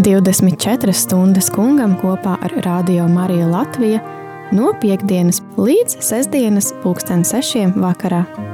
Divdesmit četras stundas kungam kopā ar Radio Mariju Latviju no piekdienas līdz sestdienas pulksten sešiem vakarā.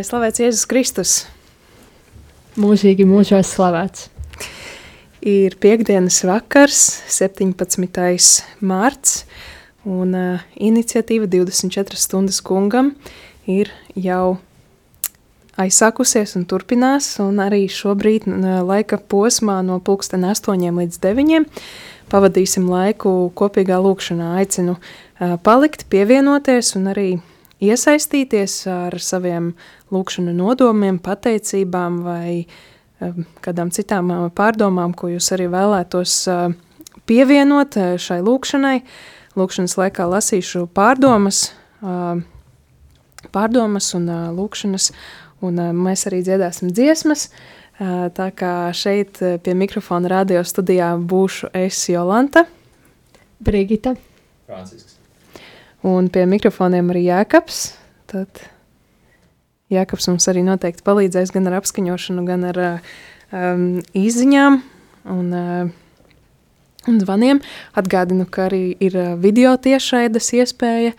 Lai slavēts Jēzus Kristus. Mūžīgi mūžos slavēts. Ir piekdienas vakars, 17. mārts, un uh, iniciatīva 24 stundas kungam ir jau aizsākusies un turpinās, un arī šobrīd uh, laika posmā no pulksten 8 līdz 9 pavadīsim laiku kopīgā lūkšanā. Aicinu uh, palikt, pievienoties un arī iesaistīties ar saviem lūkšanu nodomiem, pateicībām vai um, kādām citām uh, pārdomām, ko jūs arī vēlētos uh, pievienot šai lūkšanai. Lūkšanas laikā lasīšu pārdomas, pārdomas un lūkšanas, un mēs arī dziedāsim dziesmas. Tā kā šeit pie mikrofona radio studijā būšu es Jolanta. Brigita. Francisks. Un pie mikrofoniem arī Jēkabs. Tad Jēkabs mums arī noteikti palīdzēs gan ar apskaņošanu, gan ar um, izziņām un, uh, un zvaniem. Atgādinu, ka arī ir video tiešraides iespēja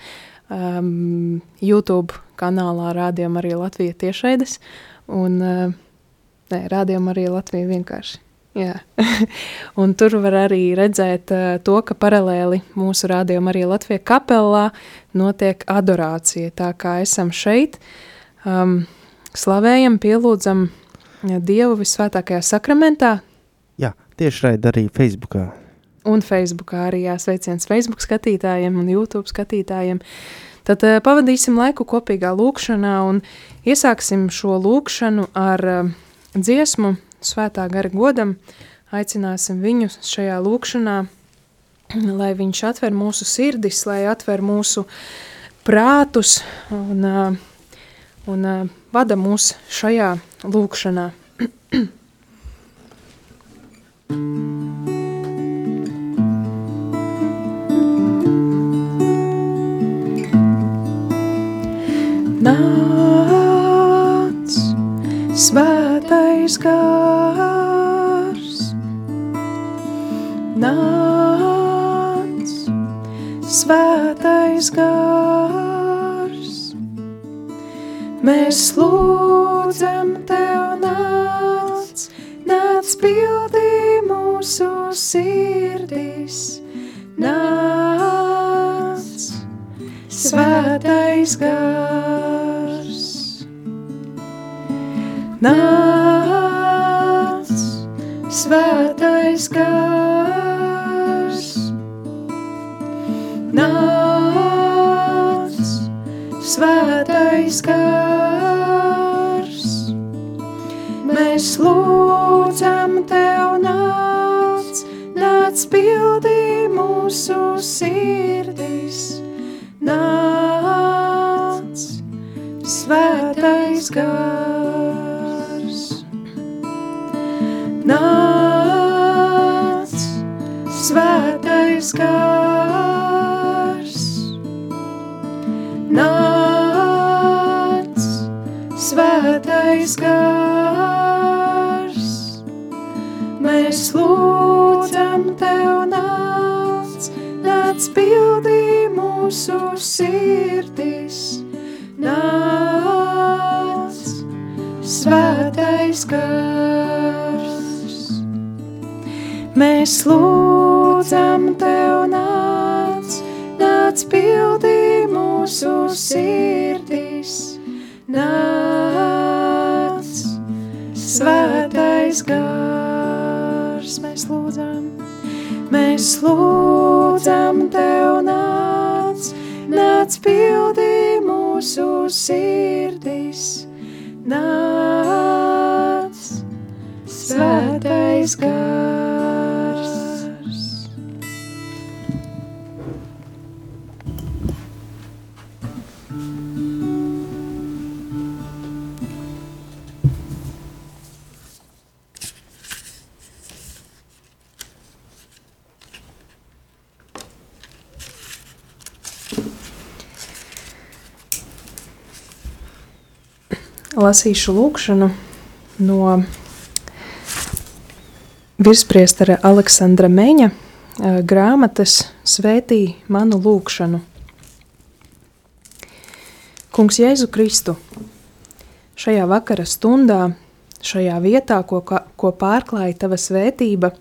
um, YouTube kanālā Rādījuma arī Latvija tiešraides un uh, nē, Rādījuma arī Latvija vienkārši. Tur var arī redzēt uh, to, ka paralēli mūsu rādījumam arī Latvijas kapelā notiek adorācija. Tā kā esam šeit, um, slavējam, pielūdzam Dievu visvētākajā sakramentā. Jā, tieši raid arī Facebookā. Un Facebookā arī jāsveiciens Facebook skatītājiem un YouTube skatītājiem. Tad uh, pavadīsim laiku kopīgā lūkšanā un iesāksim šo lūkšanu ar uh, dziesmu – svētā gara godam, aicināsim viņu šajā lūkšanā, lai viņš atver mūsu sirdis, lai atver mūsu prātus un, un vada mūs šajā lūkšanā. Nāc, svētais gars, nāc, svētais gars. Mēs lūdzam tev nāc, nāc pildī mūsu sirdis, nāc, svētais gars. Nāc, svētais gars, nāc, svētais gars. Mēs lūdzam tev nāc, nāc pildī mūsu sirdis, nāc, svētais gars. Mēs lūdzam tev nāc, nāc pildī mūsu sirdis, nāc, svētais gars, mēs lūdzam, mēs lūdzam tev nāc, nāc pildī mūsu sirdis, nāc, svētais gars. Lasīšu lūkšanu no virspriestara Aleksandra Meņa eh, grāmatas Svētī manu lūkšanu. Kungs Jēzu Kristu, šajā vakara stundā, šajā vietā, ko, ko pārklāja Tava svētība,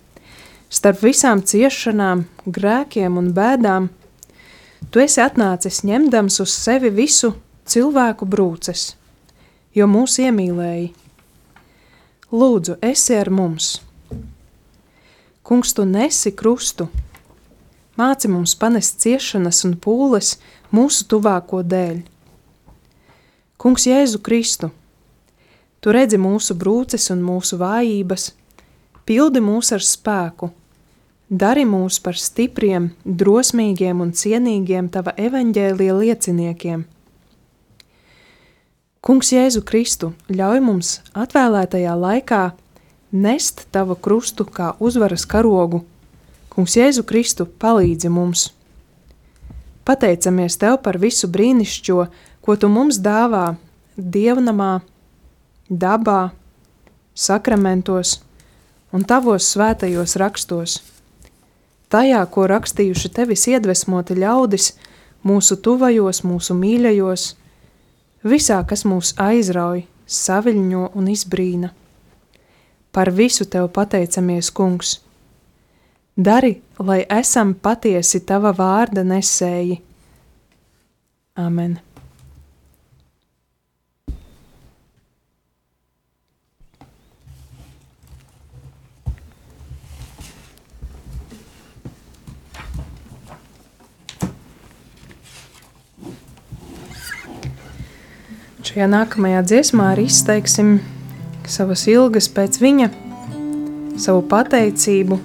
starp visām ciešanām, grēkiem un bēdām, Tu esi atnācis ņemdams uz sevi visu cilvēku brūces – jo mūs iemīlēji. Lūdzu, esi ar mums! Kungs, tu nesi krustu, māci mums panest ciešanas un pūles mūsu tuvāko dēļ. Kungs, Jēzu Kristu, tu redzi mūsu brūces un mūsu vājības, pildi mūs ar spēku, dari mūs par stipriem, drosmīgiem un cienīgiem tava evaņģēlie lieciniekiem – Kungs Jēzu Kristu ļauj mums atvēlētajā laikā nest tavu krustu kā uzvaras karogu. Kungs Jēzu Kristu palīdzi mums. Pateicamies Tev par visu brīnišķo, ko Tu mums dāvā dievnamā, dabā, sakramentos un Tavos svētajos rakstos. Tajā, ko rakstījuši Tevis iedvesmoti ļaudis, mūsu tuvajos, mūsu mīļajos, visā, kas mūs aizrauj, saviļņo un izbrīna. Par visu tev pateicamies, Kungs! Dari, lai esam patiesi tava vārda nesēji. Amen! Šajā nākamajā dziesmā arī izteiksim savas ilgas pēc viņa, savu pateicību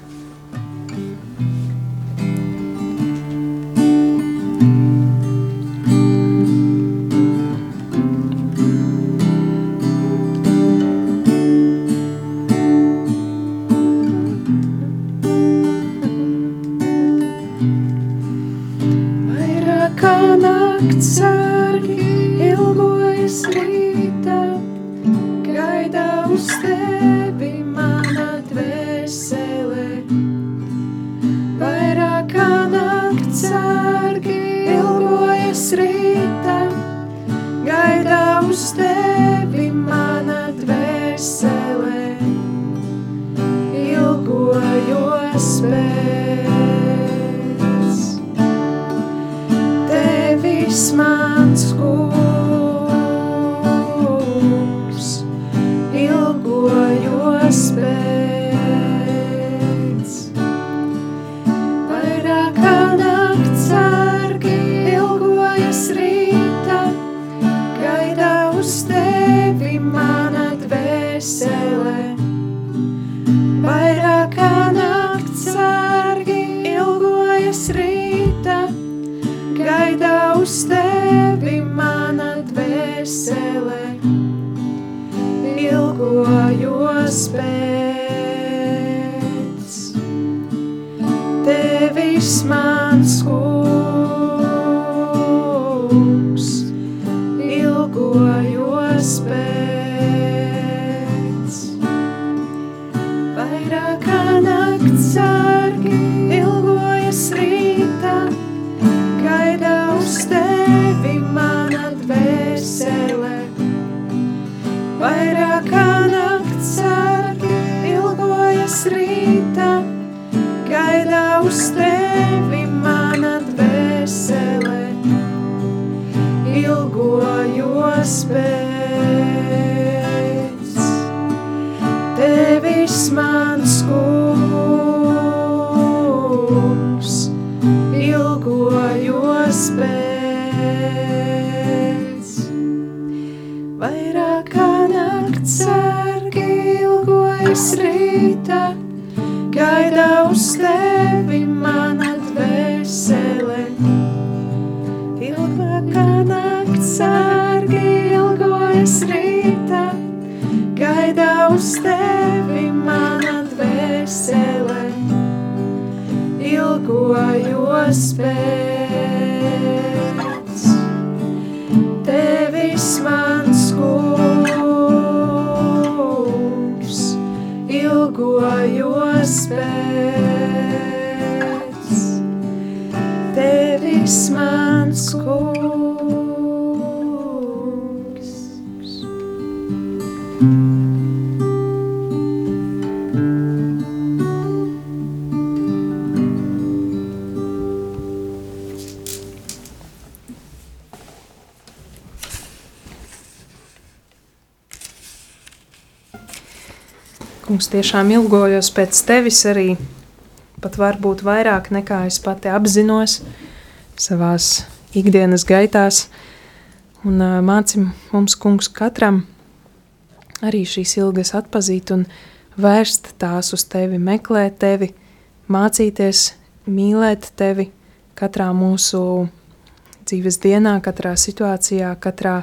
space. Tiešām ilgojos pēc tevis arī, pat varbūt vairāk nekā es pati apzinos savās ikdienas gaitās. Un uh, mācim mums, kungs, katram arī šīs ilgas atpazīt un vērst tās uz tevi, meklēt tevi, mācīties, mīlēt tevi katrā mūsu dzīves dienā, katrā situācijā, katrā,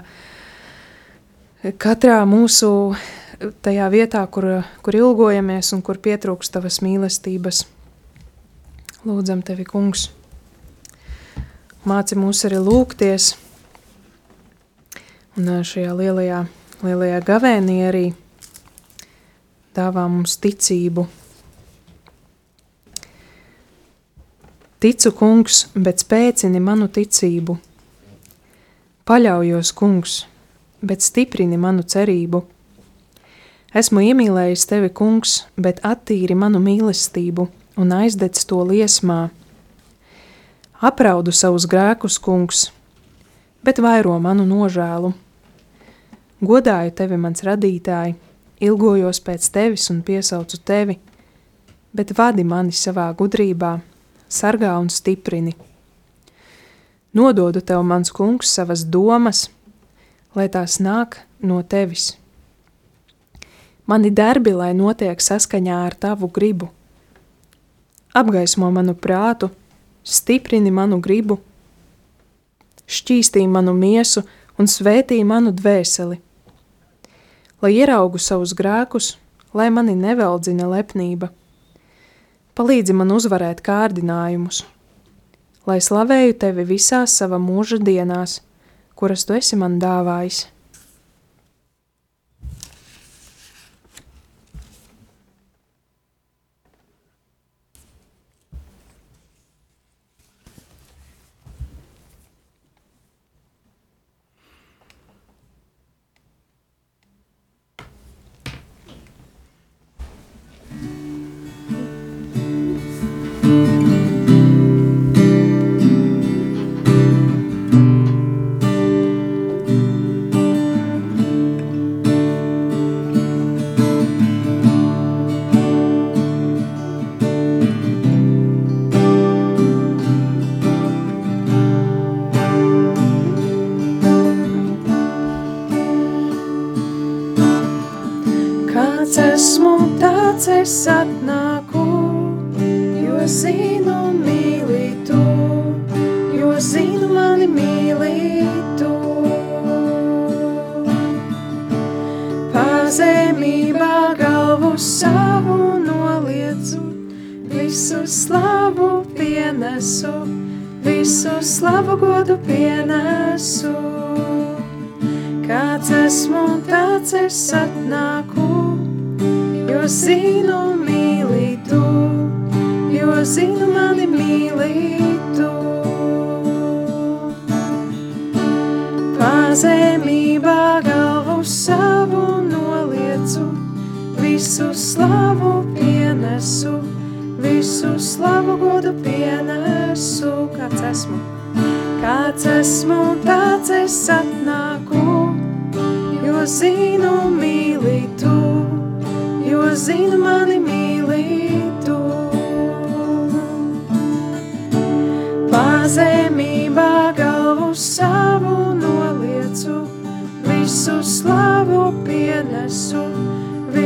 katrā mūsu tajā vietā, kur, kur ilgojamies un kur pietrūkst tavas mīlestības. Lūdzam tevi, kungs, māci mūs arī lūgties, un šajā lielajā, lielajā gavēnī arī dāvā mums ticību. Ticu, kungs, bet spēcini manu ticību. Paļaujos, kungs, bet stiprini manu cerību. Esmu iemīlējis tevi, kungs, bet attīri manu mīlestību un aizdedz to liesmā. Apraudu savus grēkus, kungs, bet vairo manu nožēlu. Godāju tevi, mans radītāji, ilgojos pēc tevis un piesaucu tevi, bet vadi mani savā gudrībā, sargā un stiprini. Nododu tev, mans kungs, savas domas, lai tās nāk no tevis. Mani darbi, lai notiek saskaņā ar tavu gribu. Apgaismo manu prātu, stiprini manu gribu, šķīstī manu miesu un svētī manu dvēseli. Lai ieraugu savus grēkus, lai mani neveldzina lepnība. Palīdzi man uzvarēt kārdinājumus, lai slavēju tevi visās sava mūža dienās, kuras tu esi man dāvājis.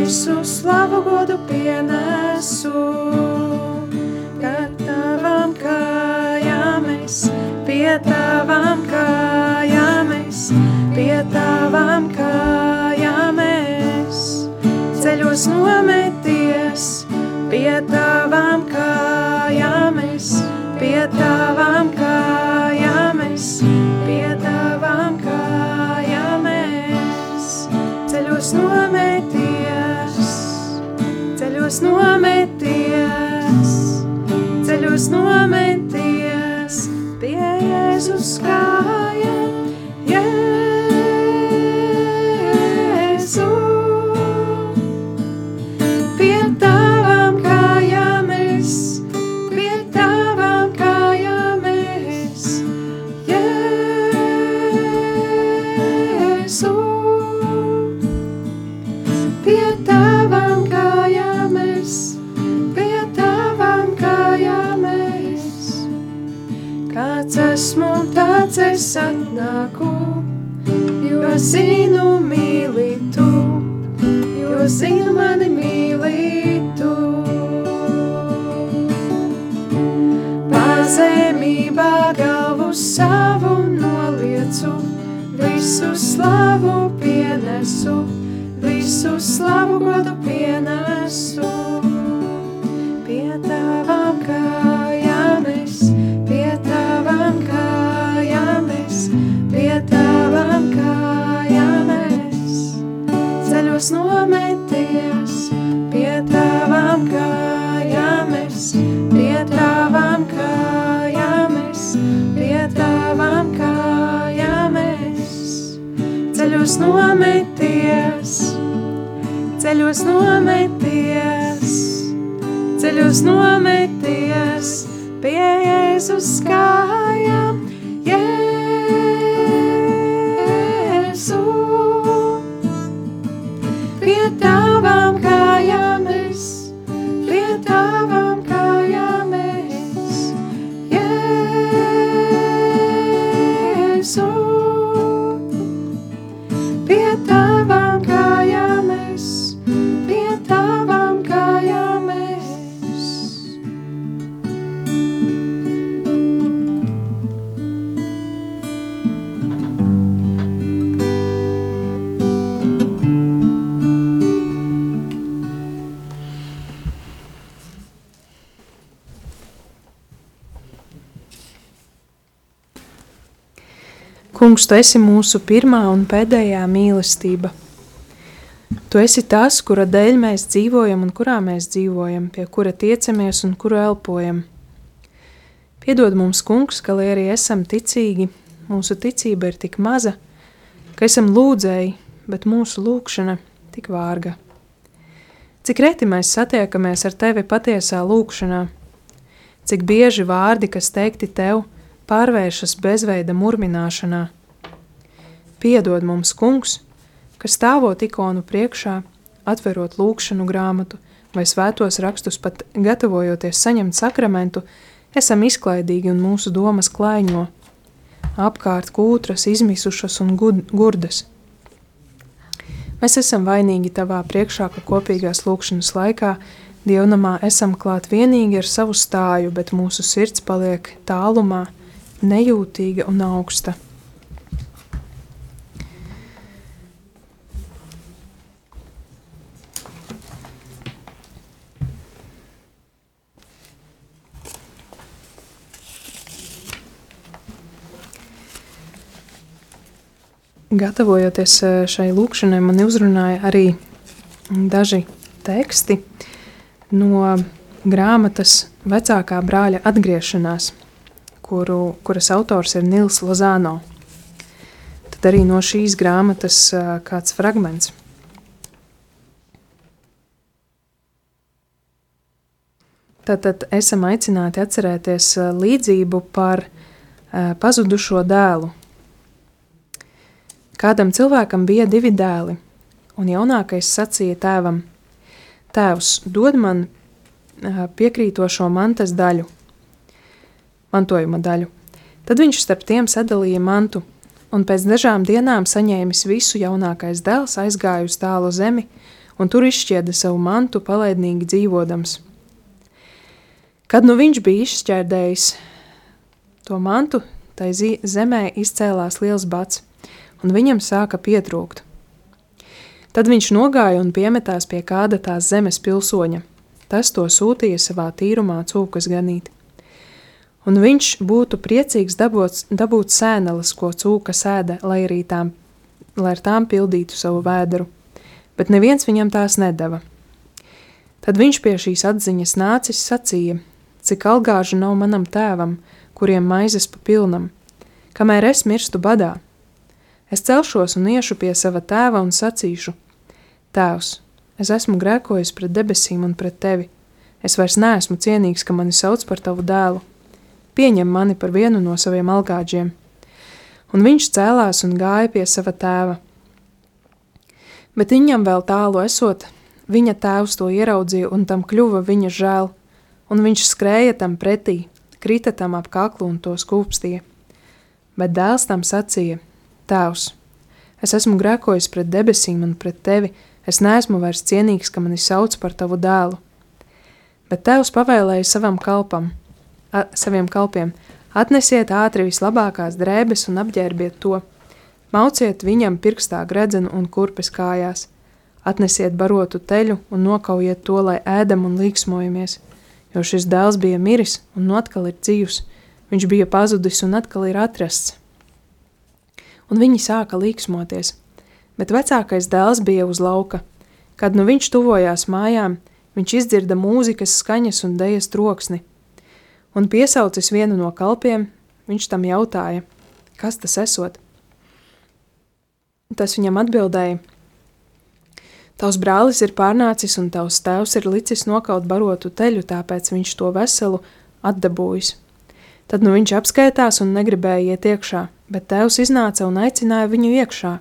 Visu slavu godu pienesu. Kad tavām kājām es, pie tavām kājām es, pie tavām kājām es, ceļos nometies, pie tavām kājām es, pie tavām kājām es, pie tavām kājām es, ceļos nometies, ceļos nometies, ceļos nometies, pie Jēzus kājām, es atnāku, jo zinu mīli tu, jo zinu mani mīli tu. Pazemībā galvu savu noliecu, visu slavu pienesu, visu slavu godu pienesu. Ceļos nometies, ceļos nometies, ceļos nometies. Pie Jēzus kājām, Jēzu. Pie tavām kājām Kungs, tu esi mūsu pirmā un pēdējā mīlestība. Tu esi tas, kura dēļ mēs dzīvojam un kurā mēs dzīvojam, pie kura tiecamies un kuru elpojam. Piedod mums, Kungs, ka, lai arī esam ticīgi, mūsu ticība ir tik maza, ka esam lūdzēji, bet mūsu lūkšana tik vārga. Cik reti mēs satiekamies ar tevi patiesā lūkšanā, cik bieži vārdi, kas teikti tev, pārvēršas bezveida murmināšanā. Piedod mums, kungs, ka stāvot ikonu priekšā, atverot lūkšanu grāmatu vai svētos rakstus, pat gatavojoties saņemt sakramentu, esam izklaidīgi un mūsu domas klaiņo, apkārt kūtras, izmisušas un gurdas. Mēs esam vainīgi tavā priekšā, ka kopīgās lūkšanas laikā dievnamā esam klāt vienīgi ar savu stāju, bet mūsu sirds paliek tālumā, nejūtīga un augsta. Gatavojoties eh, šai lūkšanai, man uzrunāja arī daži teksti no grāmatas vecākā brāļa atgriešanās, kuru, kuras autors ir Nils Lozano. Tad arī no šīs grāmatas eh, kāds fragments. Tātad esam aicināti atcerēties uh, līdzību par pazudušo dēlu. Kādam cilvēkam bija divi dēli, un jaunākais sacīja tēvam: Tēvs, dod man piekrītošo mantas daļu, mantojuma daļu. Tad viņš starp tiem sadalīja mantu, un pēc dažām dienām saņēmis visu jaunākais dēls, aizgāja uz tālu zemi, un tur izšķieda savu mantu, palaidnīgi dzīvodams. Kad nu viņš bija izšķērdējis to mantu, tai zemē izcēlās liels bats, un viņam sāka pietrūkt. Tad viņš nogāja un piemetās pie kāda tās zemes pilsoņa. Tas to sūtīja savā tīrumā cūkas ganīt. Un viņš būtu priecīgs dabūt, dabūt sēneles, ko cūka sēda, lai arī tām, lai ar tām pildītu savu vēderu, bet neviens viņam tās nedava. Tad viņš pie šīs atziņas nācis sacīja, cik algāžu nav manam tēvam, kuriem maizes pa pilnam, kamēr es mirstu badā. Es celšos un iešu pie sava tēva un sacīšu: Tēvs, es esmu grēkojis pret debesīm un pret tevi. Es vairs neesmu cienīgs, ka mani sauc par tavu dēlu. Pieņem mani par vienu no saviem algāģiem. Un viņš cēlās un gāja pie sava tēva. Bet viņam vēl tālu esot, viņa tēvs to ieraudzīja un tam kļuva viņa žēl un viņš skrēja tam pretī, krita tam ap kaklu un to skūpstīja. Bet dēls tam sacīja: Tēvs, es esmu grēkojis pret debesīm un pret tevi, es neesmu vairs cienīgs, ka mani sauc par tavu dēlu. Bet tēvs pavēlēja savam kalpam, a, saviem kalpiem: Atnesiet ātri vislabākās drēbes un apģērbiet to, mauciet viņam pirkstā gredzenu un kurpes kājās, atnesiet barotu teļu un nokaujiet to, lai ēdam un līksmojamies. Jo šis dēls bija miris un atkal ir dzīvs, viņš bija pazudis un atkal ir atrasts. Un viņi sāka līksmoties, bet vecākais dēls bija uz lauka. Kad nu viņš tuvojās mājām, viņš izdzirda mūzikas skaņas un dejas troksni, un piesaucis vienu no kalpiem, viņš tam jautāja, kas tas esot. Tas viņam atbildēja – Tavs brālis ir pārnācis un tavs tēvs ir licis nokaut barotu teļu, tāpēc viņš to veselu atdabūjis. Tad nu viņš apskaitās un negribēja iet iekšā, bet tēvs iznāca un aicināja viņu iekšā.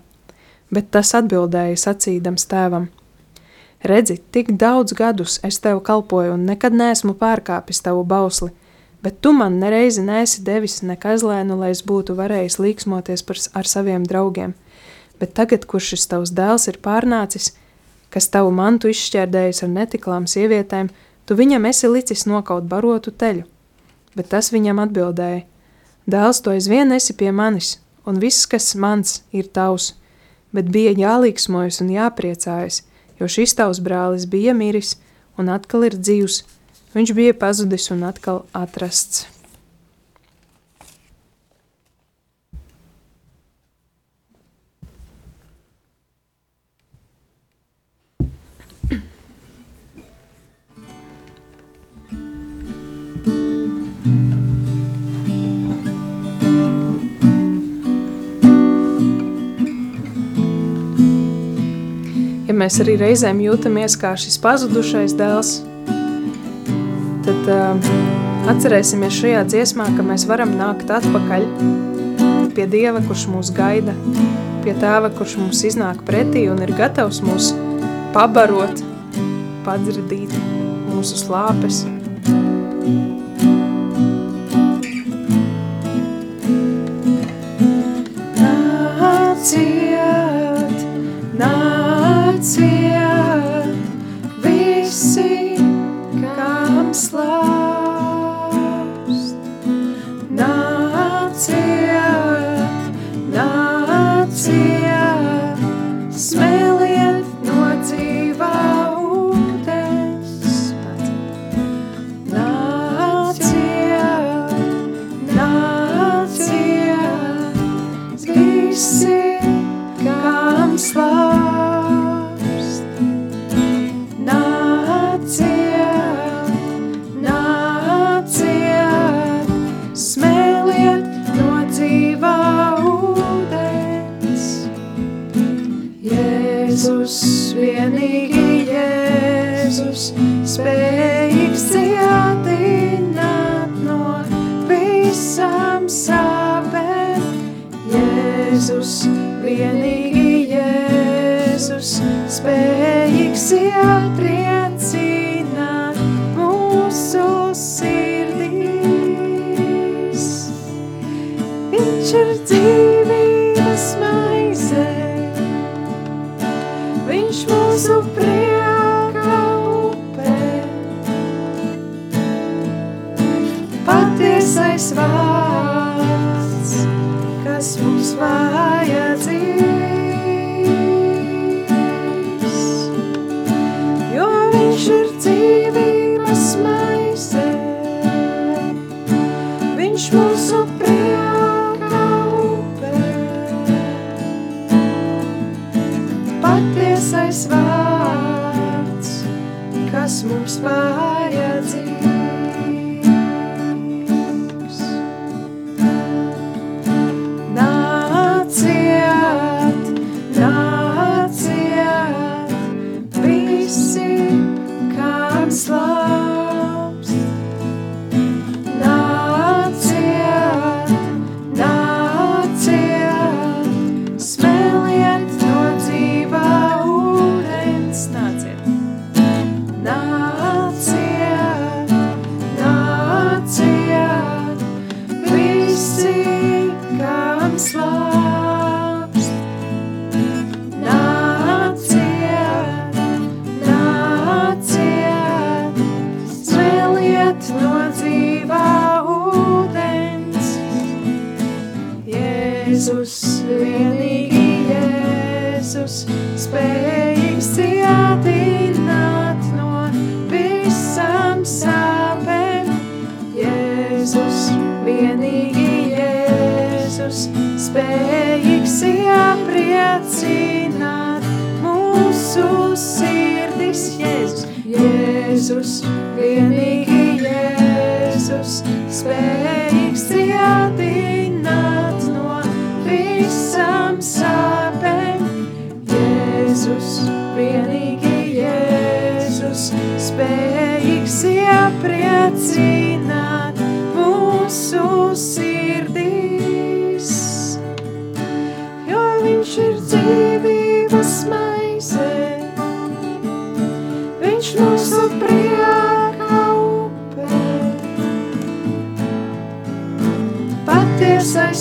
Bet tas atbildēja sacīdams tēvam: Redzi, tik daudz gadus es tev kalpoju un nekad neesmu pārkāpis tavu bausli, bet tu man nereizi nesi devis ne kazlēnu, lai es būtu varējis līksmoties par, ar saviem draugiem. Bet tagad, kurš šis tavs dēls ir pārnācis, kas tavu mantu izšķērdējis ar netiklām sievietēm, tu viņam esi licis nokaut barotu teļu. Bet tas viņam atbildēja: Dēls, tu aizvien esi pie manis, un viss, kas mans, ir tavs, bet bija jālīksmojas un jāpriecājas, jo šis tavs brālis bija miris un atkal ir dzīvs, viņš bija pazudis un atkal atrasts. Ja mēs arī reizēm jūtamies kā šis pazudušais dēls, tad uh, atcerēsimies šajā dziesmā, ka mēs varam nākt atpakaļ pie Dieva, kurš mūs gaida, pie Tēva, kurš mums iznāk pretī un ir gatavs mūs pabarot, padzirdīt mūsu slāpes. Nāciet, Love. Jēzus, vienīgi Jēzus, spējīgs iepriecināt mūsu sirdīs. Viņš ir dzīvības vienīgi Jēzus, spējīgs iepriecināt mūsu sirdis. Jēzus, Jēzus, vienīgi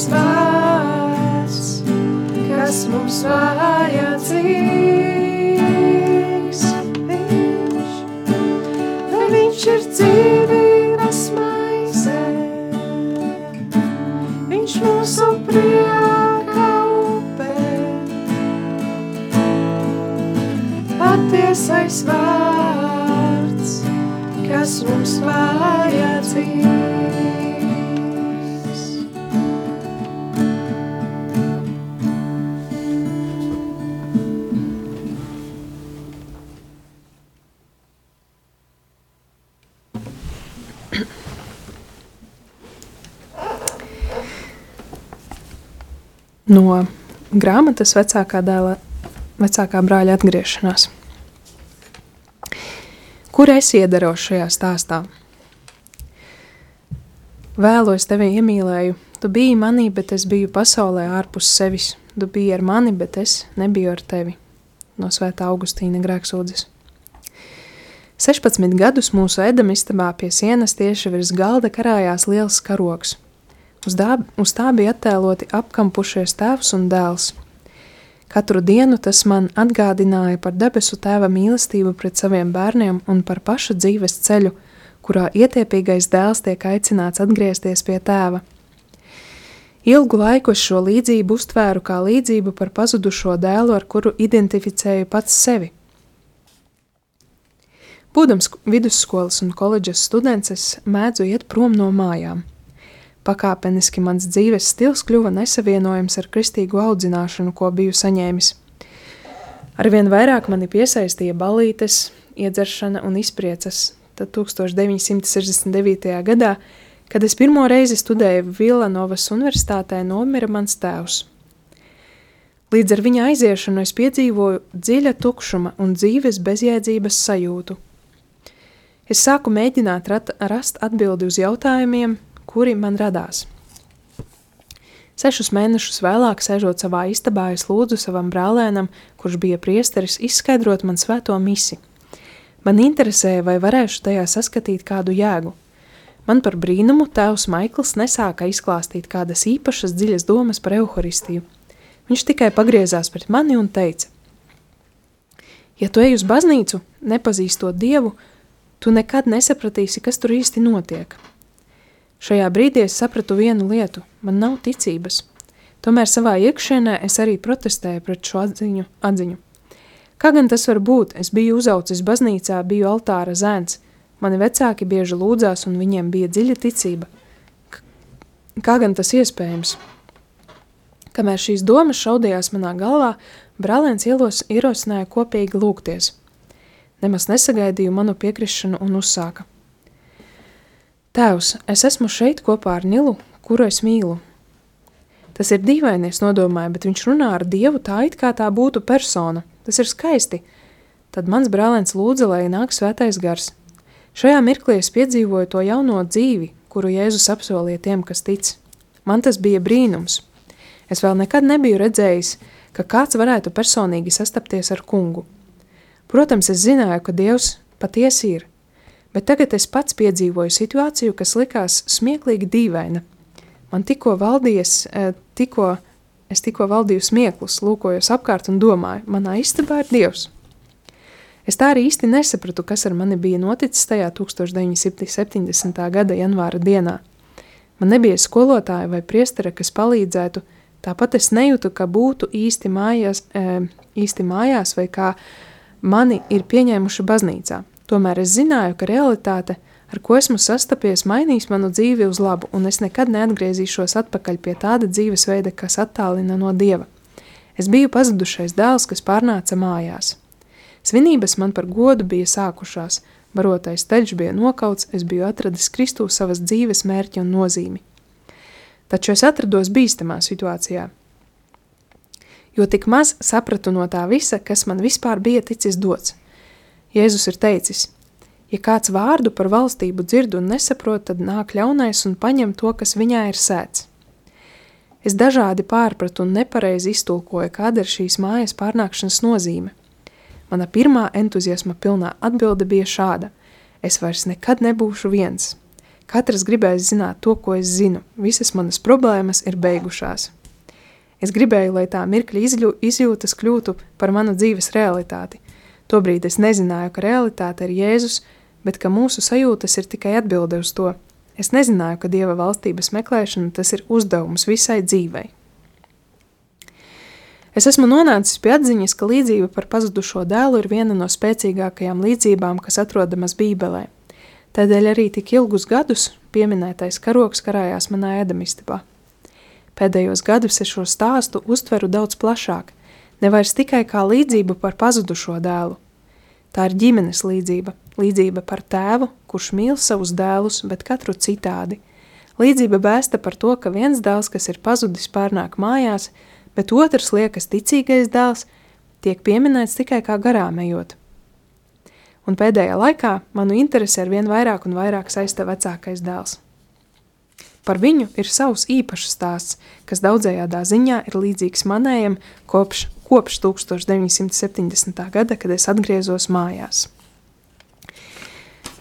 Patiesais vārds, kas mums vajadzīgs, No grāmatas vecākā dēla, vecākā brāļa atgriešanās. Kur es iedaros šajā stāstā? Vēlu es tevi iemīlēju, tu biji manī, bet es biju pasaulē ārpus sevis. Tu biji ar mani, bet es nebiju ar tevi. No svētā Augustīna grēksūdzes. 16 gadus mūsu edamistabā pie sienas tieši virs galda karājās liels karoks. Uz, dā, uz tā bija attēloti apkampušies tēvs un dēls. Katru dienu tas man atgādināja par debesu tēva mīlestību pret saviem bērniem un par pašu dzīves ceļu, kurā ietiepīgais dēls tiek aicināts atgriezties pie tēva. Ilgu laiku es šo līdzību uztvēru kā līdzību par pazudušo dēlu, ar kuru identificēju pats sevi. Būdams vidusskolas un koledžas students, es mēdzu iet prom no mājām. Pakāpeniski mans dzīves stils kļuva nesavienojams ar kristīgu audzināšanu, ko biju saņēmis. Arvien vairāk mani piesaistīja balītes, iedzeršana un izpriecas. Tad 1969. gadā, kad es pirmo reizi studēju Villanovas universitātē, nomira mans tēvs. Līdz ar viņa aiziešanu es piedzīvoju dziļa tukšuma un dzīves bezjēdzības sajūtu. Es sāku mēģināt rast atbildi uz jautājumiem, kuri man radās. Sešus mēnešus vēlāk, sēžot savā istabā, es lūdzu savam brālēnam, kurš bija priesteris, izskaidrot man svēto misi. Man interesēja, vai varēšu tajā saskatīt kādu jēgu. Man par brīnumu tēvs Maikls nesāka izklāstīt kādas īpašas dziļas domas par evaharistiju. Viņš tikai pagriezās pret mani un teica: Ja tu ej uz baznīcu, nepazīstot dievu, tu nekad nesapratīsi, kas tur īsti notiek. Šajā brīdī es sapratu vienu lietu – man nav ticības. Tomēr savā iekšienē es arī protestēju pret šo atziņu. atziņu. Kā gan tas var būt? Es biju uzaucis baznīcā, biju altāra zēns. Mani vecāki bieži lūdzās, un viņiem bija dziļa ticība. Kā gan tas iespējams? Kamēr šīs domas šaudījās manā galvā, brālēns ielos ierosināja kopīgi lūgties. Nemaz nesagaidīju manu piekrišanu un uzsāka. Tēvs, es esmu šeit kopā ar Nilu, kuru es mīlu. Tas ir dīvainies, nodomāju, bet viņš runā ar Dievu tā, it kā tā būtu persona. Tas ir skaisti. Tad mans brālēns lūdza, lai nāk svētais gars. Šajā mirklī es piedzīvoju to jauno dzīvi, kuru Jēzus apsolīja tiem, kas tic. Man tas bija brīnums. Es vēl nekad nebiju redzējis, ka kāds varētu personīgi sastapties ar kungu. Protams, es zināju, ka Dievs patiesi ir, bet tagad es pats piedzīvoju situāciju, kas likās smieklīgi dīvaina. Man tikko valdies, e, tikko, es tikko valdīju smieklus, lūkojos apkārt un domāju, manā istabā ir Dievs. Es tā arī īsti nesapratu, kas ar mani bija noticis tajā 1970. gada janvāra dienā. Man nebija skolotāja vai priestera, kas palīdzētu, tāpat es nejūtu, ka būtu īsti mājās, e, īsti mājās vai kā mani ir pieņēmuši baznīcā. Tomēr es zināju, ka realitāte, ar ko esmu sastapies, mainīs manu dzīvi uz labu, un es nekad neatgriezīšos atpakaļ pie tāda dzīvesveida, kas attālina no dieva. Es biju pazudušais dēls, kas pārnāca mājās. Svinības man par godu bija sākušās, barotais teļš bija nokauts, es biju atradis Kristū savas dzīves mērķi un nozīmi. Taču es atrados bīstamā situācijā, jo tik maz sapratu no tā visa, kas man vispār bija ticis dots – Jēzus ir teicis, ja kāds vārdu par valstību dzird un nesaprot, tad nāk ļaunais un paņem to, kas viņā ir sēts. Es dažādi pārpratu un nepareizi iztulkoju, kāda ir šīs mājas pārnākšanas nozīme. Mana pirmā entuziasma pilnā atbilde bija šāda – es vairs nekad nebūšu viens. Katrs gribēs zināt to, ko es zinu, visas manas problēmas ir beigušās. Es gribēju, lai tā mirkļa izjūtas kļūtu par manu dzīves realitāti, Tobrīd es nezināju, ka realitāte ir Jēzus, bet ka mūsu sajūtas ir tikai atbilde uz to. Es nezināju, ka Dieva valstības meklēšana tas ir uzdevums visai dzīvei. Es esmu nonācis pie atziņas, ka līdzība par pazudušo dēlu ir viena no spēcīgākajām līdzībām, kas atrodamas Bībelē. Tādēļ arī tik ilgus gadus pieminētais karoks karājās manā ēdamistabā. Pēdējos gadus es šo stāstu uztveru daudz plašāk – nevairs tikai kā līdzību par pazudušo dēlu. Tā ir ģimenes līdzība, līdzība par tēvu, kurš mīl savus dēlus, bet katru citādi. Līdzība bēsta par to, ka viens dēls, kas ir pazudis, pārnāk mājās, bet otrs liekas ticīgais dēls, tiek pieminēts tikai kā garām ejot. Un pēdējā laikā manu interesi ar vien vairāk un vairāk saista vecākais dēls. Par viņu ir savs īpašs stāsts, kas daudzējādā ziņā ir līdzīgs manējam kopš kopš 1970. gada, kad es atgriezos mājās.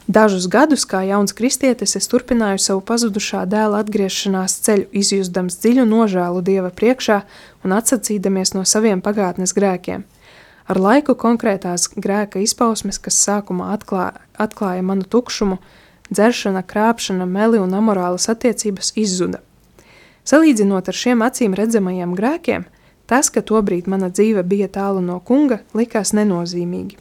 Dažus gadus, kā jauns kristietis, es turpināju savu pazudušā dēla atgriešanās ceļu, izjūstams dziļu nožēlu Dieva priekšā un atsacīdamies no saviem pagātnes grēkiem. Ar laiku konkrētās grēka izpausmes, kas sākumā atklā, atklāja manu tukšumu, dzeršana, krāpšana, meli un amorālas attiecības izzuda. Salīdzinot ar šiem acīm redzamajiem grēkiem, Tas, ka tobrīd mana dzīve bija tālu no kunga, likās nenozīmīgi.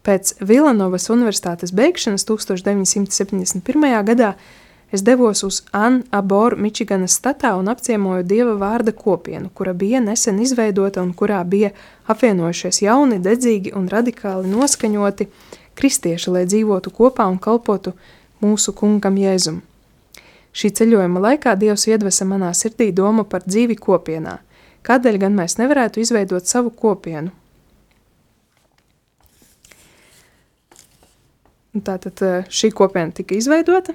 Pēc Vilanovas universitātes beigšanas 1971. gadā es devos uz Ann Arbor, Mičiganas statā un apciemoju Dieva vārda kopienu, kura bija nesen izveidota un kurā bija apvienojušies jauni, dedzīgi un radikāli noskaņoti kristieši, lai dzīvotu kopā un kalpotu mūsu kungam Jēzum. Šī ceļojuma laikā Dievs iedvesa manā sirdī domu par dzīvi kopienā – Kādēļ gan mēs nevarētu izveidot savu kopienu? Tātad eh, šī kopiena tika izveidota.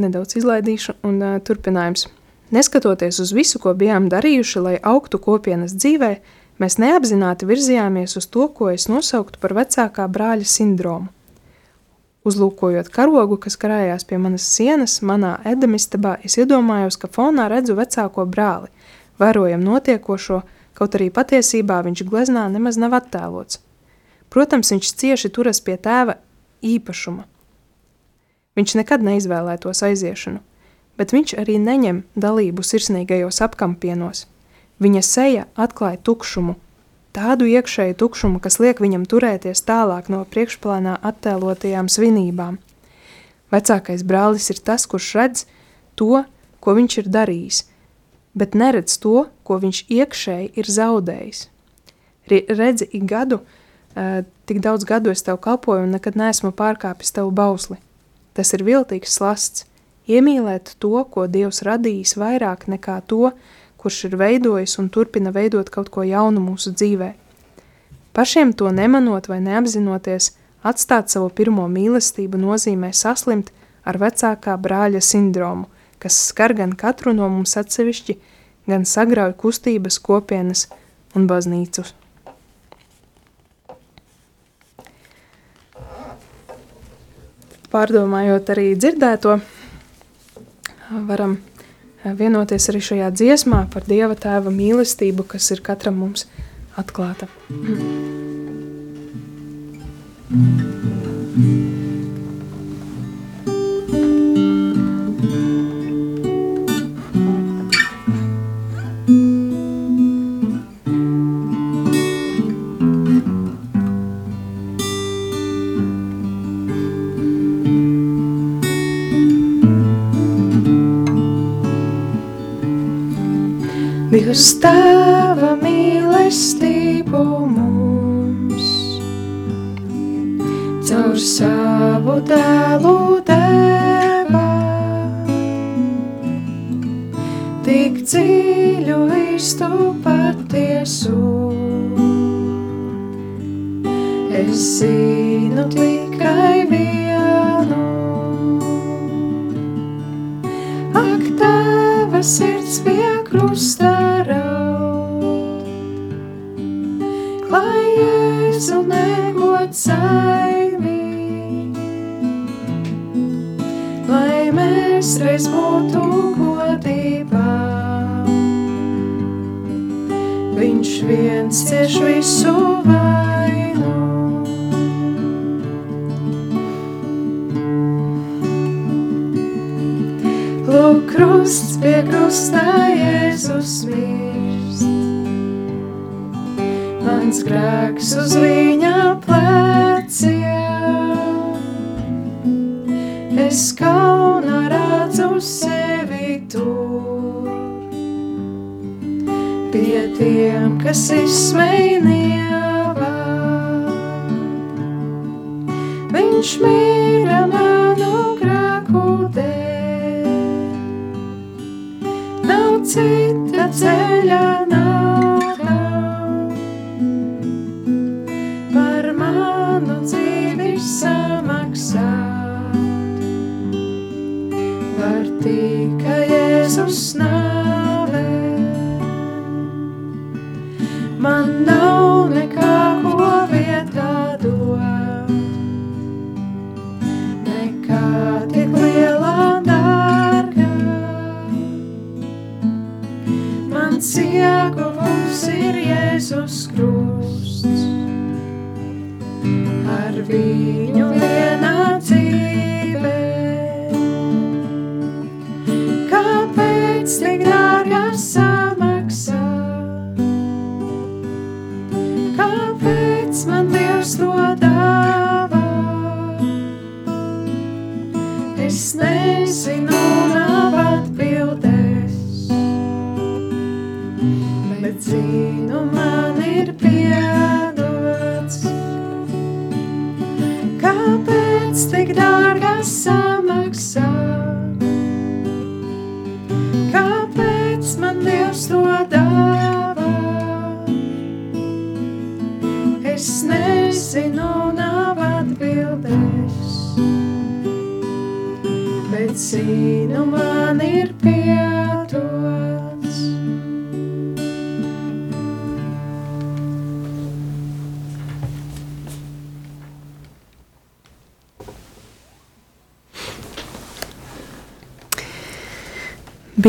nedaudz izlaidīšu, un uh, turpinājums. Neskatoties uz visu, ko bijām darījuši, lai augtu kopienas dzīvē, mēs neapzināti virzījāmies uz to, ko es nosauktu par vecākā brāļa sindromu. Uzlūkojot karogu, kas karājās pie manas sienas, manā edamistabā, es iedomājos, ka fonā redzu vecāko brāli, vērojam notiekošo, kaut arī patiesībā viņš gleznā nemaz nav attēlots. Protams, viņš cieši turas pie tēva īpašuma. Viņš nekad neizvēlētos aiziešanu, bet viņš arī neņem dalību sirsnīgajos apkampienos. Viņa seja atklāja tukšumu, tādu iekšēju tukšumu, kas liek viņam turēties tālāk no priekšplānā attēlotajām svinībām. Vecākais brālis ir tas, kurš redz to, ko viņš ir darījis, bet neredz to, ko viņš iekšēji ir zaudējis. Redzi, ik gadu, tik daudz gadu es tev kalpoju un nekad neesmu pārkāpis tavu bausli. Tas ir viltīgs slasts, iemīlēt to, ko Dievs radījis vairāk nekā to, kurš ir veidojis un turpina veidot kaut ko jaunu mūsu dzīvē. Pašiem to nemanot vai neapzinoties, atstāt savu pirmo mīlestību nozīmē saslimt ar vecākā brāļa sindromu, kas skar gan katru no mums atsevišķi, gan sagrauj kustības, kopienas un baznīcus. Pārdomājot arī dzirdēto, varam vienoties arī šajā dziesmā par Dieva tēva mīlestību, kas ir katram mums atklāta. Mm. Dievs tava mīlestību mums, caur savu dēlu deva, tik dziļu īstu patiesu. Es nav cita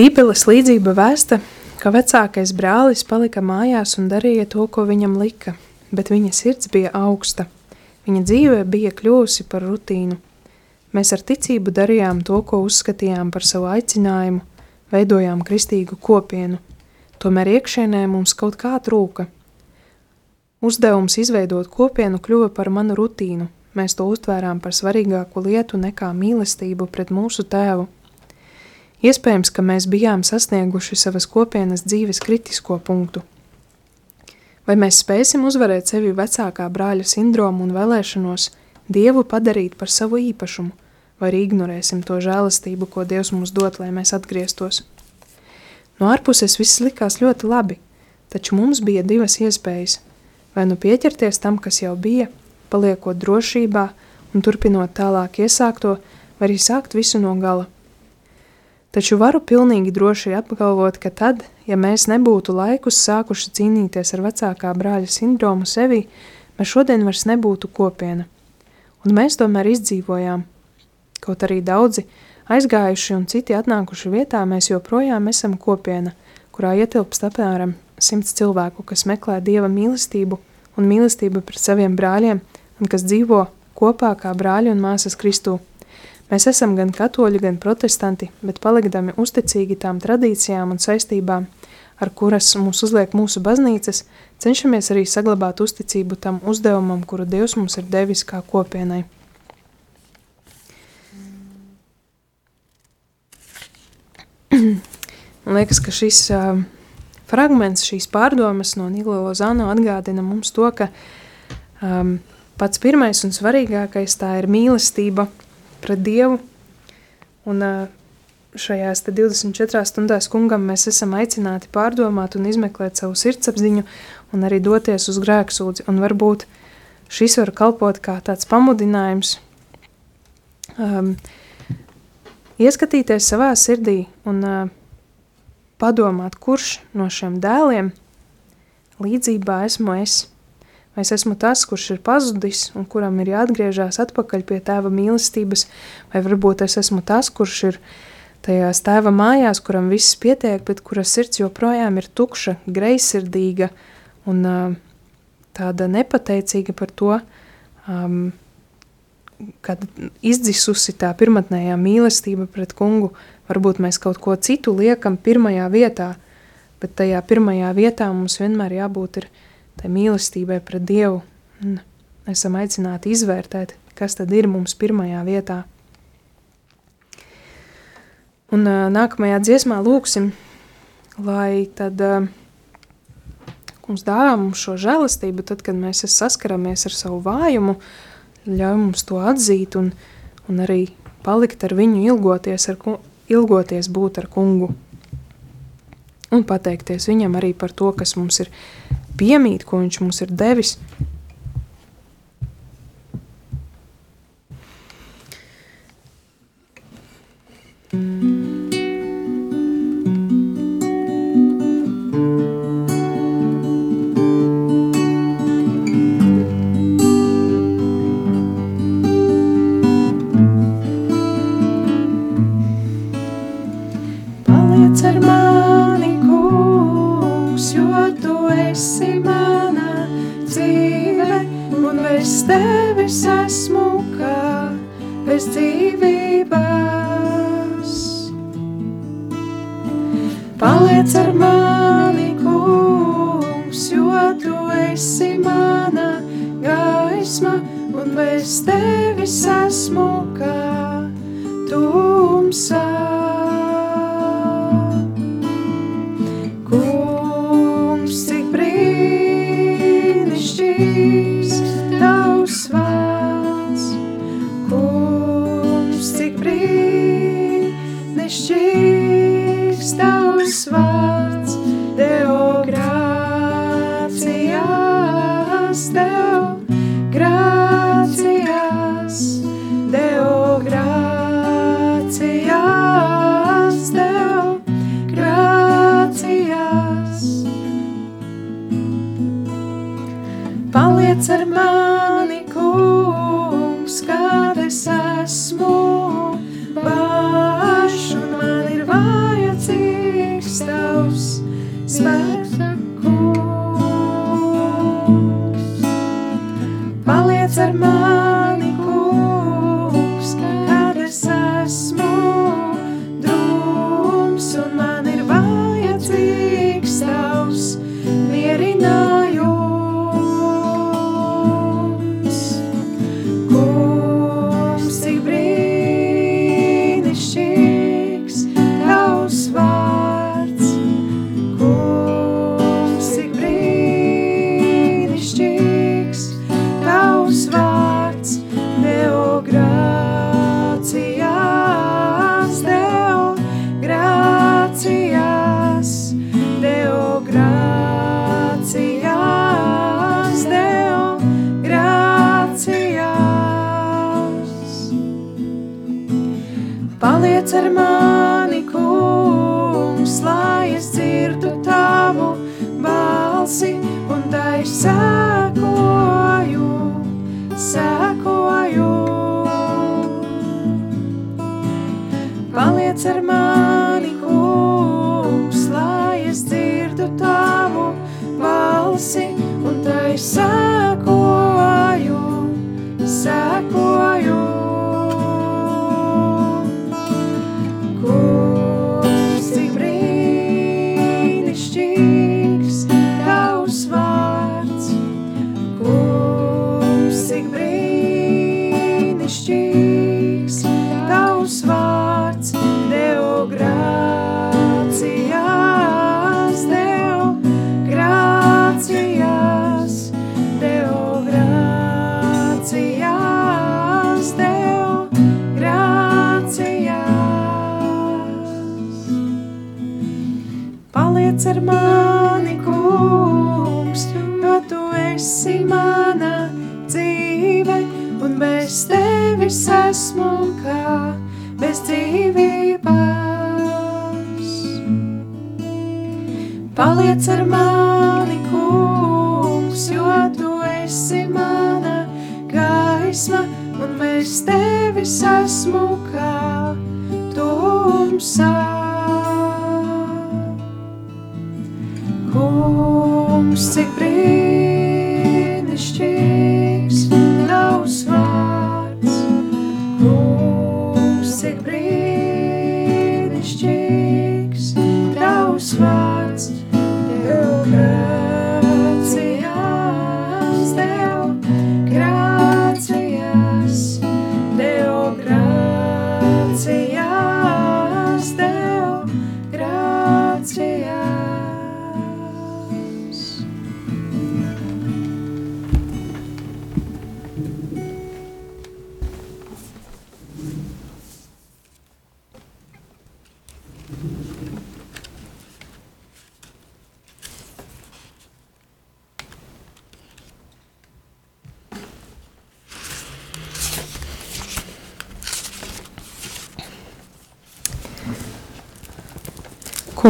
Bībeles līdzība vēsta, ka vecākais brālis palika mājās un darīja to, ko viņam lika, bet viņa sirds bija augsta. Viņa dzīve bija kļuvusi par rutīnu. Mēs ar ticību darījām to, ko uzskatījām par savu aicinājumu, veidojām kristīgu kopienu. Tomēr iekšienē mums kaut kā trūka. Uzdevums izveidot kopienu kļuva par manu rutīnu. Mēs to uztvērām par svarīgāku lietu nekā mīlestību pret mūsu tēvu. Iespējams, ka mēs bijām sasnieguši savas kopienas dzīves kritisko punktu. Vai mēs spēsim uzvarēt sevi vecākā brāļa sindromu un vēlēšanos Dievu padarīt par savu īpašumu, vai arī ignorēsim to žēlastību, ko Dievs mums dod, lai mēs atgrieztos? No ārpuses viss likās ļoti labi, taču mums bija divas iespējas – vai nu pieķerties tam, kas jau bija, paliekot drošībā un turpinot tālāk iesākto, vai arī sākt visu no gala – Taču varu pilnīgi droši apgalvot, ka tad, ja mēs nebūtu laikus sākuši cīnīties ar vecākā brāļa sindromu sevi, mēs šodien vairs nebūtu kopiena. Un mēs tomēr izdzīvojām. Kaut arī daudzi aizgājuši un citi atnākuši vietā, mēs joprojām esam kopiena, kurā ietilpst apmēram simts cilvēku, kas meklē dieva mīlestību un mīlestību pret saviem brāļiem un kas dzīvo kopā kā brāļi un māsas Kristū. Mēs esam gan katoļi, gan protestanti, bet palikdami uzticīgi tām tradīcijām un saistībām, ar kuras mūs uzliek mūsu baznīcas, cenšamies arī saglabāt uzticību tam uzdevumam, kuru Dievs mums ir devis kā kopienai. Man liekas, ka šis uh, fragments, šīs pārdomas no Nilo Lozano atgādina mums to, ka um, pats pirmais un svarīgākais tā ir mīlestība – pret Dievu. Un šajās 24 stundās kungam mēs esam aicināti pārdomāt un izmeklēt savu sirdsapziņu un arī doties uz grēksūdzi. Un varbūt šis var kalpot kā tāds pamudinājums um, ieskatīties savā sirdī un uh, padomāt, kurš no šiem dēliem līdzībā esmu es. Es esmu tas, kurš ir pazudis un kuram ir jāatgriežas atpakaļ pie tēva mīlestības, vai varbūt es esmu tas, kurš ir tajās tēva mājās, kuram viss pietiek, bet kura sirds joprojām ir tukša, greizsirdīga un tāda nepateicīga par to, um, kad izdzisusi tā pirmatnējā mīlestība pret kungu, varbūt mēs kaut ko citu liekam pirmajā vietā, bet tajā pirmajā vietā mums vienmēr jābūt ir tai mīlestībai pret Dievu. Un esam aicināti izvērtēt, kas tad ir mums pirmajā vietā. Un uh, nākamajā dziesmā lūksim, lai tad uh, mums dāvā mums šo žēlastību, tad, kad mēs saskaramies ar savu vājumu, ļauj mums to atzīt un, un arī palikt ar viņu, ilgoties, ar, ilgoties būt ar kungu. Un pateikties viņam arī par to, kas mums ir piemīt, ko viņš mums ir devis. Paliec bez dzīvības. Paliec ar mani, kungs, jo tu esi mana gaisma, un bez tevis esmu kā tumsā. Paliec ar mani, kungs, lai es dzirdu tavu balsi un tai sēkoju, sēkoju. Paliec ar mani, kungs, lai es dzirdu tavu balsi un tai sēkoju, tevis esmu kā tumsā. Kungs, cik brīnišķīgs tavs vārds, Kungs, cik brīnišķīgs tavs vārds, Tev grācijās, Tev grācijās,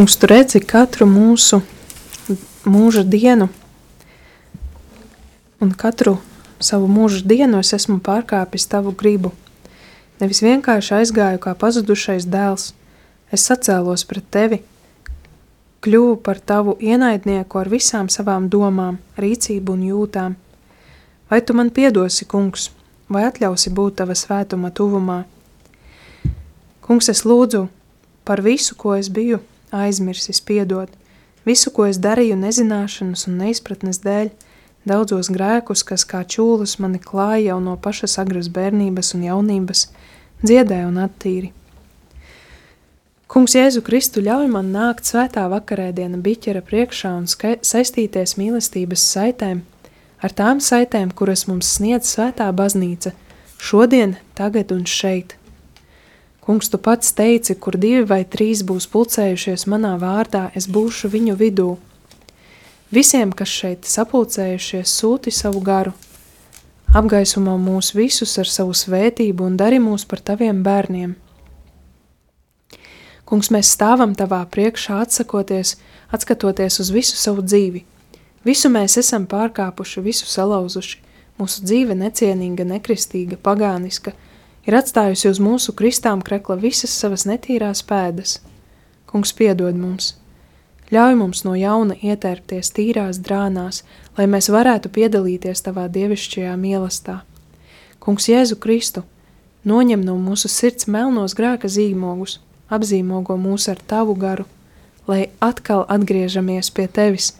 Kungs, tu redzi katru mūsu mūža dienu, un katru savu mūža dienu es esmu pārkāpis tavu gribu. Nevis vienkārši aizgāju kā pazudušais dēls, es sacēlos pret tevi, kļuvu par tavu ienaidnieku ar visām savām domām, rīcību un jūtām. Vai tu man piedosi, kungs, vai atļausi būt tava svētuma tuvumā? Kungs, es lūdzu par visu, ko es biju aizmirsis, piedod, visu, ko es darīju nezināšanas un neizpratnes dēļ, daudzos grēkus, kas kā čūlas mani klāja jau no pašas agras bērnības un jaunības, dziedē un attīri. Kungs Jēzu Kristu ļauj man nākt svētā vakarēdiena biķera priekšā un saistīties mīlestības saitēm, ar tām saitēm, kuras mums sniedz svētā baznīca, šodien, tagad un šeit. Kungs, tu pats teici, kur divi vai trīs būs pulcējušies manā vārdā, es būšu viņu vidū. Visiem, kas šeit sapulcējušies, sūti savu garu. Apgaismo mūs visus ar savu svētību un dari mūs par taviem bērniem. Kungs, mēs stāvam tavā priekšā, atsakoties, atskatoties uz visu savu dzīvi. Visu mēs esam pārkāpuši, visu salauzuši. Mūsu dzīve necienīga, nekristīga, pagāniska, ir atstājusi uz mūsu kristām krekla visas savas netīrās pēdas. Kungs, piedod mums! Ļauj mums no jauna ietērpties tīrās drānās, lai mēs varētu piedalīties tavā dievišķajā mīlestā. Kungs, Jēzu Kristu, noņem no mūsu sirds melnos grēka zīmogus, apzīmogo mūs ar tavu garu, lai atkal atgriežamies pie tevis,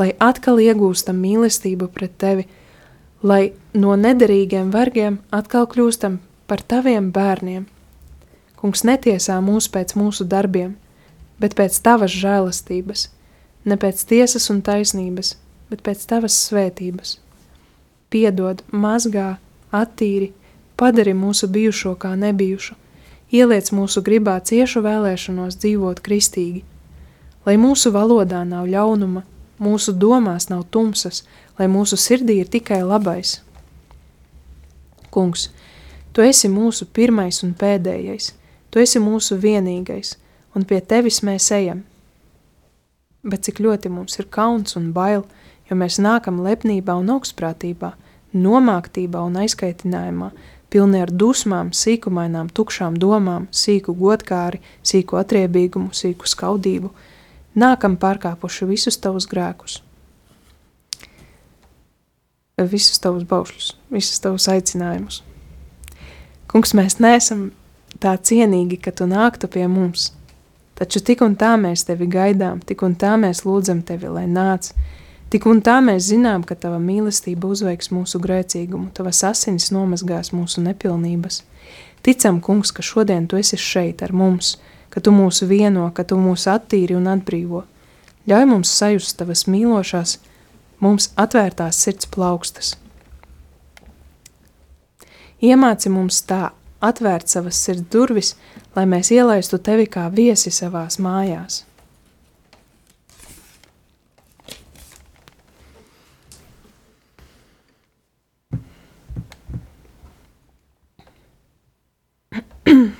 lai atkal iegūstam mīlestību pret tevi, lai no nederīgiem vergiem atkal kļūstam par taviem bērniem. Kungs netiesā mūs pēc mūsu darbiem, bet pēc tavas žēlastības, ne pēc tiesas un taisnības, bet pēc tavas svētības. Piedod, mazgā, attīri, padari mūsu bijušo kā nebijušu, ieliec mūsu gribā ciešu vēlēšanos dzīvot kristīgi, lai mūsu valodā nav ļaunuma, mūsu domās nav tumsas, lai mūsu sirdī ir tikai labais. Kungs, Tu esi mūsu pirmais un pēdējais, Tu esi mūsu vienīgais, un pie tevis mēs ejam. Bet cik ļoti mums ir kauns un bail, jo mēs nākam lepnībā un augstprātībā, nomāktībā un aizkaitinājumā, pilni ar dusmām, sīkumainām, tukšām domām, sīku godkāri, sīku atriebīgumu, sīku skaudību, nākam pārkāpuši visus tavus grēkus, visus tavus baušļus, visus tavus aicinājumus. Kungs, mēs neesam tā cienīgi, ka tu nāktu pie mums, taču tik un tā mēs tevi gaidām, tik un tā mēs lūdzam tevi, lai nāc, tik un tā mēs zinām, ka tava mīlestība uzveiks mūsu grēcīgumu, tavas asinis nomazgās mūsu nepilnības. Ticam, kungs, ka šodien tu esi šeit ar mums, ka tu mūs vieno, ka tu mūs attīri un atbrīvo. Ļauj mums sajust tavas mīlošās, mums atvērtās sirds plaukstas. Iemāci mums tā atvērt savas sirds durvis, lai mēs ielaistu tevi kā viesi savās mājās.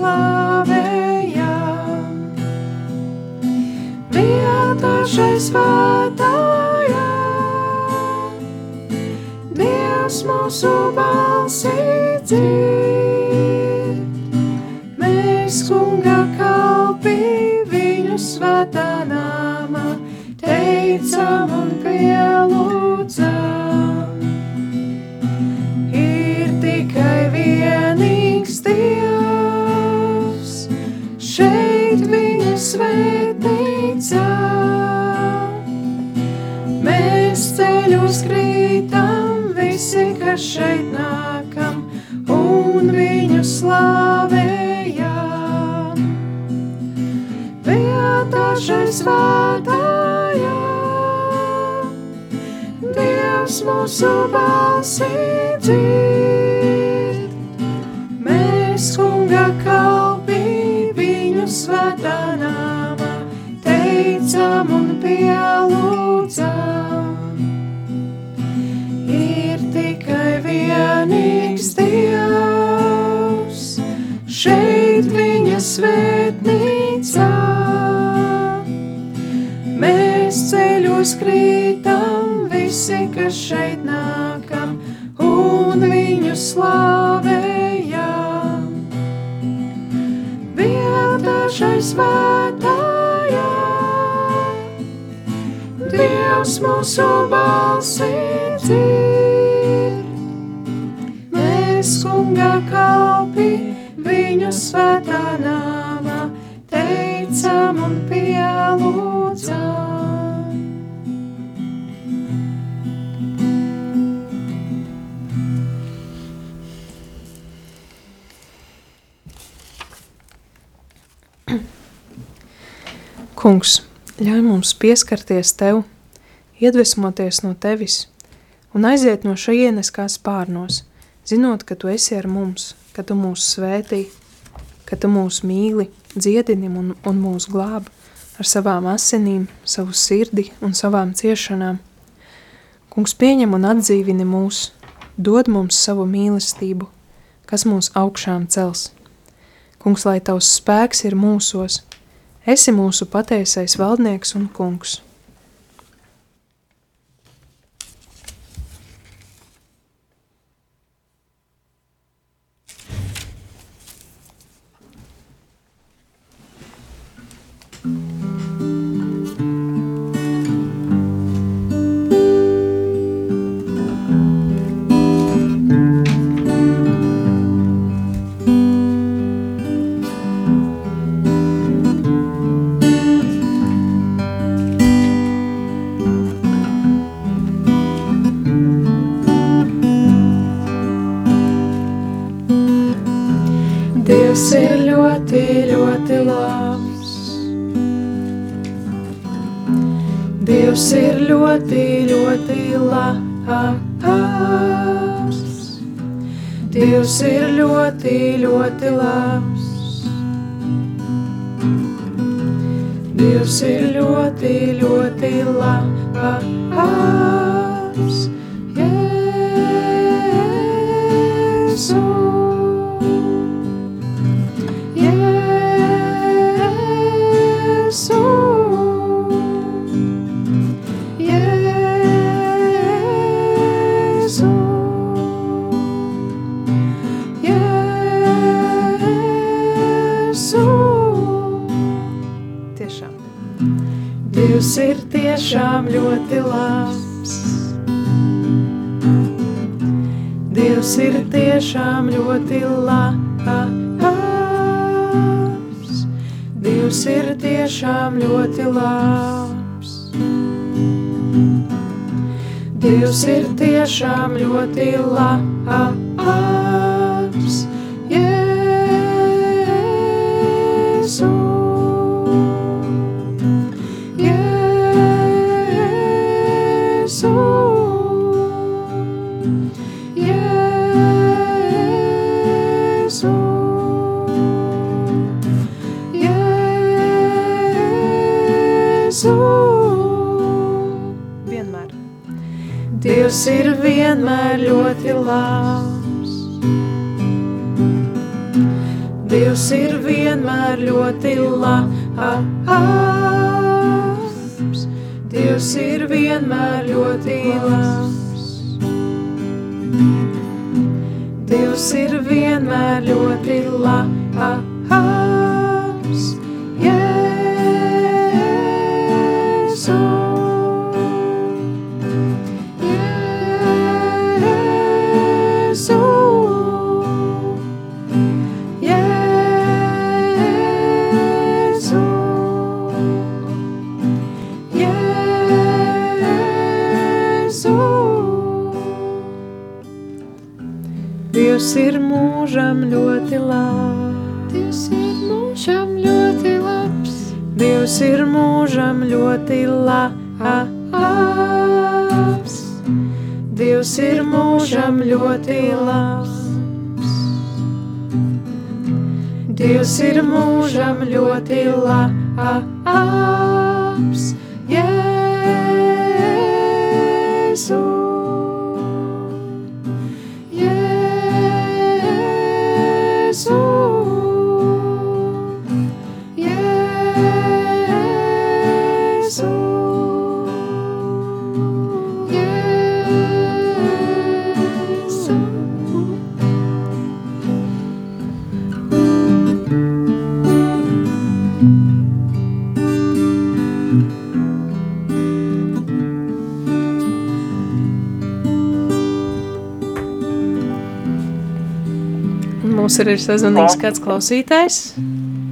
slavējam. Vietā šai svētājā, Dievs mūsu balsī dzird. Mēs kunga kalpi viņu svētā nāmā, teicam un pielūdzam. Kas šeit nākam, un viņu slavējam. Vietā šai svētājā, Dievs mūsu balsī dzird. Mēs kunga kalpi viņu svētā nāmā, teicam un pielūdzam. Šeit viņa svētnīca. Mēs ceļos krītam, visi, kas šeit nākam, un viņu slavējam. Vietā šai svētājā, Dievs mūsu balsī dzird. Mēs kunga kalpi viņu svētā nāmā teicam un pielūdzam. Kungs, ļauj mums pieskarties tev, iedvesmoties no tevis un aiziet no šejienes kā spārnos, zinot, ka tu esi ar mums, ka tu mūs svētī, ka tu mūs mīli, dziedini un, un mūs glāb ar savām asinīm, savu sirdi un savām ciešanām. Kungs pieņem un atdzīvini mūs, dod mums savu mīlestību, kas mūs augšām cels. Kungs, lai tavs spēks ir mūsos, esi mūsu patiesais valdnieks un kungs. Tiešām ļoti labs. Dievs ir tiešām ļoti labs. Dievs ir tiešām ļoti labs. Dievs ir mūžam ļoti labs. Dievs ir mūžam ļoti labs. Dievs ir mūžam ļoti labs. Jēzu. Mums ir sazvanījis kāds klausītājs.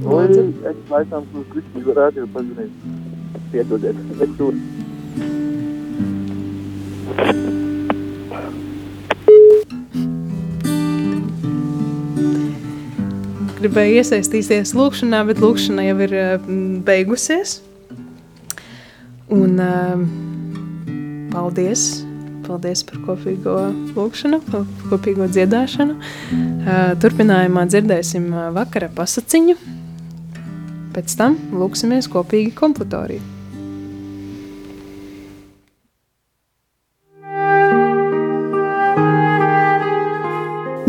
Lūdzu. Es laikam uz kristīgo rādio pazvanīju. Piedodiet, es tur. Gribēju iesaistīties lūkšanā, bet lūkšana jau ir eh, beigusies. Un uh, paldies! Paldies par kopīgo lūkšanu, kopīgo dziedāšanu. Turpinājumā dzirdēsim vakara pasaciņu. pēc tam lūksimies kopīgi kompletoriju.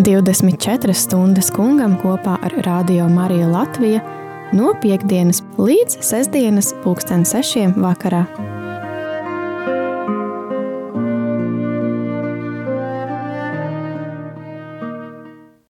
24 stundas kungam kopā ar Radio Mariju Latviju no piekdienas līdz sestdienas pulksten sešiem vakarā.